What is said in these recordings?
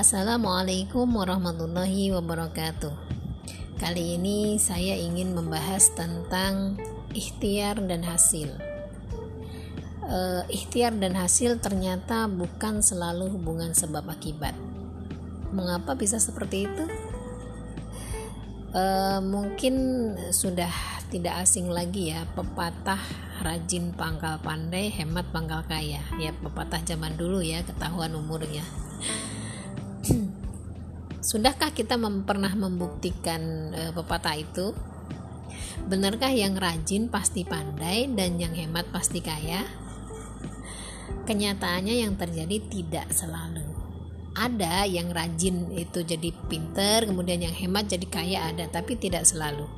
Assalamualaikum warahmatullahi wabarakatuh. Kali ini saya ingin membahas tentang ikhtiar dan hasil. Uh, ikhtiar dan hasil ternyata bukan selalu hubungan sebab akibat. Mengapa bisa seperti itu? Uh, mungkin sudah tidak asing lagi ya pepatah rajin pangkal pandai hemat pangkal kaya ya pepatah zaman dulu ya ketahuan umurnya Sudahkah kita mem pernah membuktikan e, pepatah itu? Benarkah yang rajin pasti pandai dan yang hemat pasti kaya? Kenyataannya yang terjadi tidak selalu. Ada yang rajin itu jadi pinter, kemudian yang hemat jadi kaya ada, tapi tidak selalu.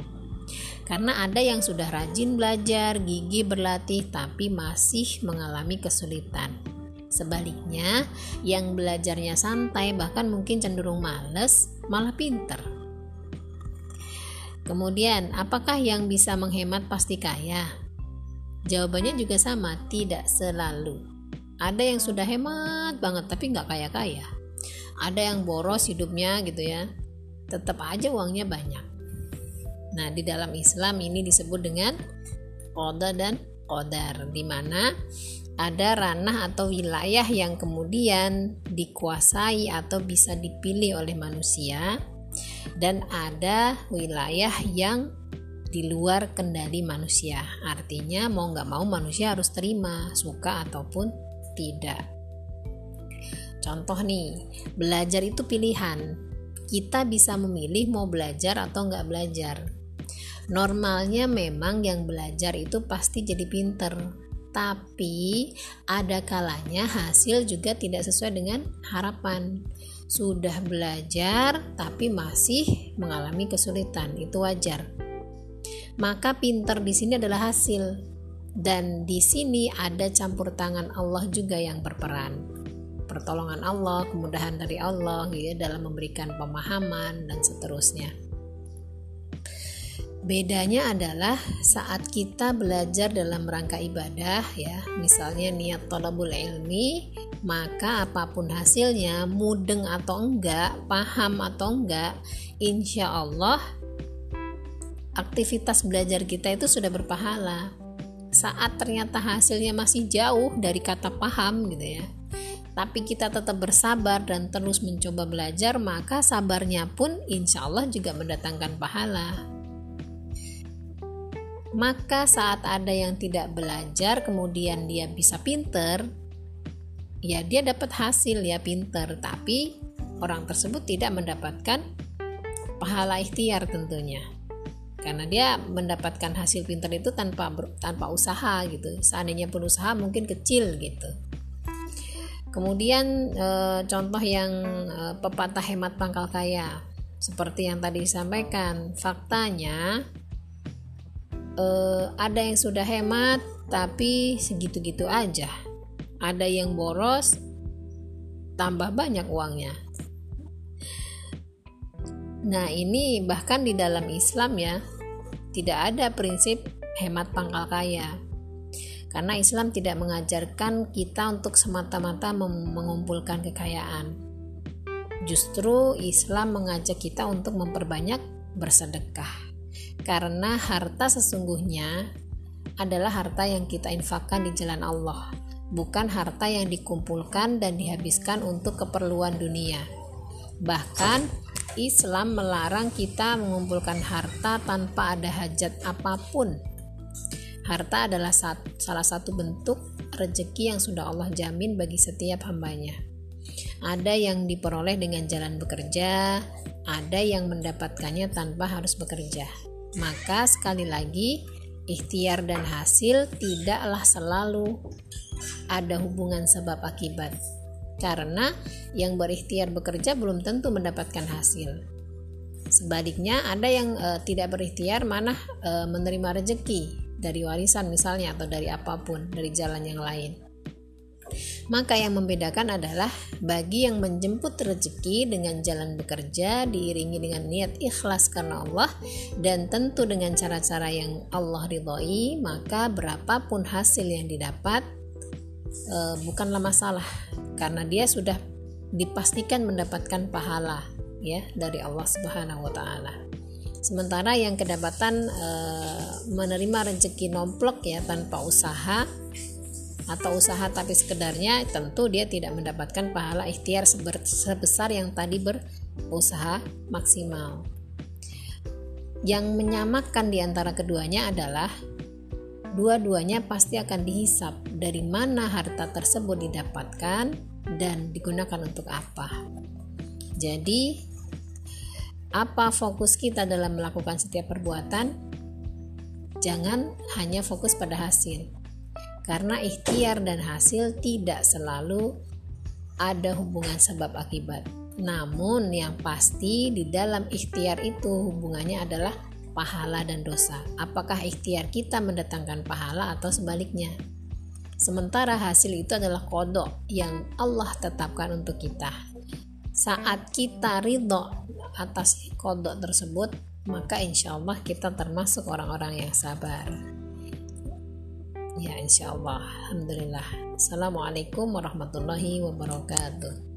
Karena ada yang sudah rajin belajar, gigi berlatih, tapi masih mengalami kesulitan Sebaliknya, yang belajarnya santai bahkan mungkin cenderung males, malah pinter. Kemudian, apakah yang bisa menghemat pasti kaya? Jawabannya juga sama, tidak selalu. Ada yang sudah hemat banget tapi nggak kaya-kaya. Ada yang boros hidupnya gitu ya, tetap aja uangnya banyak. Nah, di dalam Islam ini disebut dengan koda dan kodar, di mana ada ranah atau wilayah yang kemudian dikuasai atau bisa dipilih oleh manusia dan ada wilayah yang di luar kendali manusia. Artinya mau nggak mau manusia harus terima suka ataupun tidak. Contoh nih belajar itu pilihan. Kita bisa memilih mau belajar atau nggak belajar. Normalnya memang yang belajar itu pasti jadi pinter tapi ada kalanya hasil juga tidak sesuai dengan harapan. Sudah belajar tapi masih mengalami kesulitan, itu wajar. Maka pinter di sini adalah hasil dan di sini ada campur tangan Allah juga yang berperan. Pertolongan Allah, kemudahan dari Allah ya dalam memberikan pemahaman dan seterusnya. Bedanya adalah saat kita belajar dalam rangka ibadah ya, misalnya niat tolabul ilmi, maka apa pun hasilnya, mudeng atau enggak, paham atau enggak, insya Allah aktivitas belajar kita itu sudah berpahala. Saat ternyata hasilnya masih jauh dari kata paham gitu ya, tapi kita tetap bersabar dan terus mencoba belajar, maka sabarnya pun insya Allah juga mendatangkan pahala maka saat ada yang tidak belajar kemudian dia bisa pinter ya dia dapat hasil ya pinter. Tapi orang tersebut tidak mendapatkan pahala ikhtiar tentunya. Karena dia mendapatkan hasil pinter itu tanpa tanpa usaha gitu. Seandainya pun usaha mungkin kecil gitu. Kemudian e, contoh yang e, pepatah hemat pangkal kaya seperti yang tadi disampaikan faktanya uh, ada yang sudah hemat tapi segitu-gitu aja. Ada yang boros tambah banyak uangnya. Nah ini bahkan di dalam Islam ya tidak ada prinsip hemat pangkal kaya. Karena Islam tidak mengajarkan kita untuk semata-mata mengumpulkan kekayaan. Justru Islam mengajak kita untuk memperbanyak bersedekah karena harta sesungguhnya adalah harta yang kita infakkan di jalan Allah, bukan harta yang dikumpulkan dan dihabiskan untuk keperluan dunia. Bahkan Islam melarang kita mengumpulkan harta tanpa ada hajat apa pun. Harta adalah salah satu bentuk rezeki yang sudah Allah jamin bagi setiap hambanya. Ada yang diperoleh dengan jalan bekerja, ada yang mendapatkannya tanpa harus bekerja. Maka sekali lagi, ikhtiar dan hasil tidaklah selalu ada hubungan sebab akibat. Karena yang berikhtiar bekerja belum tentu mendapatkan hasil. Sebaliknya, ada yang e, tidak berikhtiar mana e, menerima rezeki dari warisan misalnya atau dari apa pun, dari jalan yang lain. Maka yang membedakan adalah bagi yang menjemput rezeki dengan jalan bekerja diiringi dengan niat ikhlas karena Allah dan tentu dengan cara-cara yang Allah ridhoi, maka berapapun hasil yang didapat e, bukanlah masalah karena dia sudah dipastikan mendapatkan pahala ya dari Allah Subhanahu wa taala. Sementara yang kedapatan e, menerima rezeki nomplok ya tanpa usaha atau usaha tapi sekedarnya tentu dia tidak mendapatkan pahala ikhtiar sebesar yang tadi berusaha maksimal. Yang menyamakan di antara keduanya adalah dua-duanya pasti akan dihisap dari mana harta tersebut didapatkan dan digunakan untuk apa. Jadi, apa fokus kita dalam melakukan setiap perbuatan? Jangan hanya fokus pada hasil, karena ikhtiar dan hasil tidak selalu ada hubungan sebab akibat. Namun, yang pasti di dalam ikhtiar itu hubungannya adalah pahala dan dosa. Apakah ikhtiar kita mendatangkan pahala atau sebaliknya? Sementara hasil itu adalah kodok yang Allah tetapkan untuk kita saat kita ridho atas kodok tersebut maka insya Allah kita termasuk orang-orang yang sabar ya insya Allah. Alhamdulillah. Assalamualaikum warahmatullahi wabarakatuh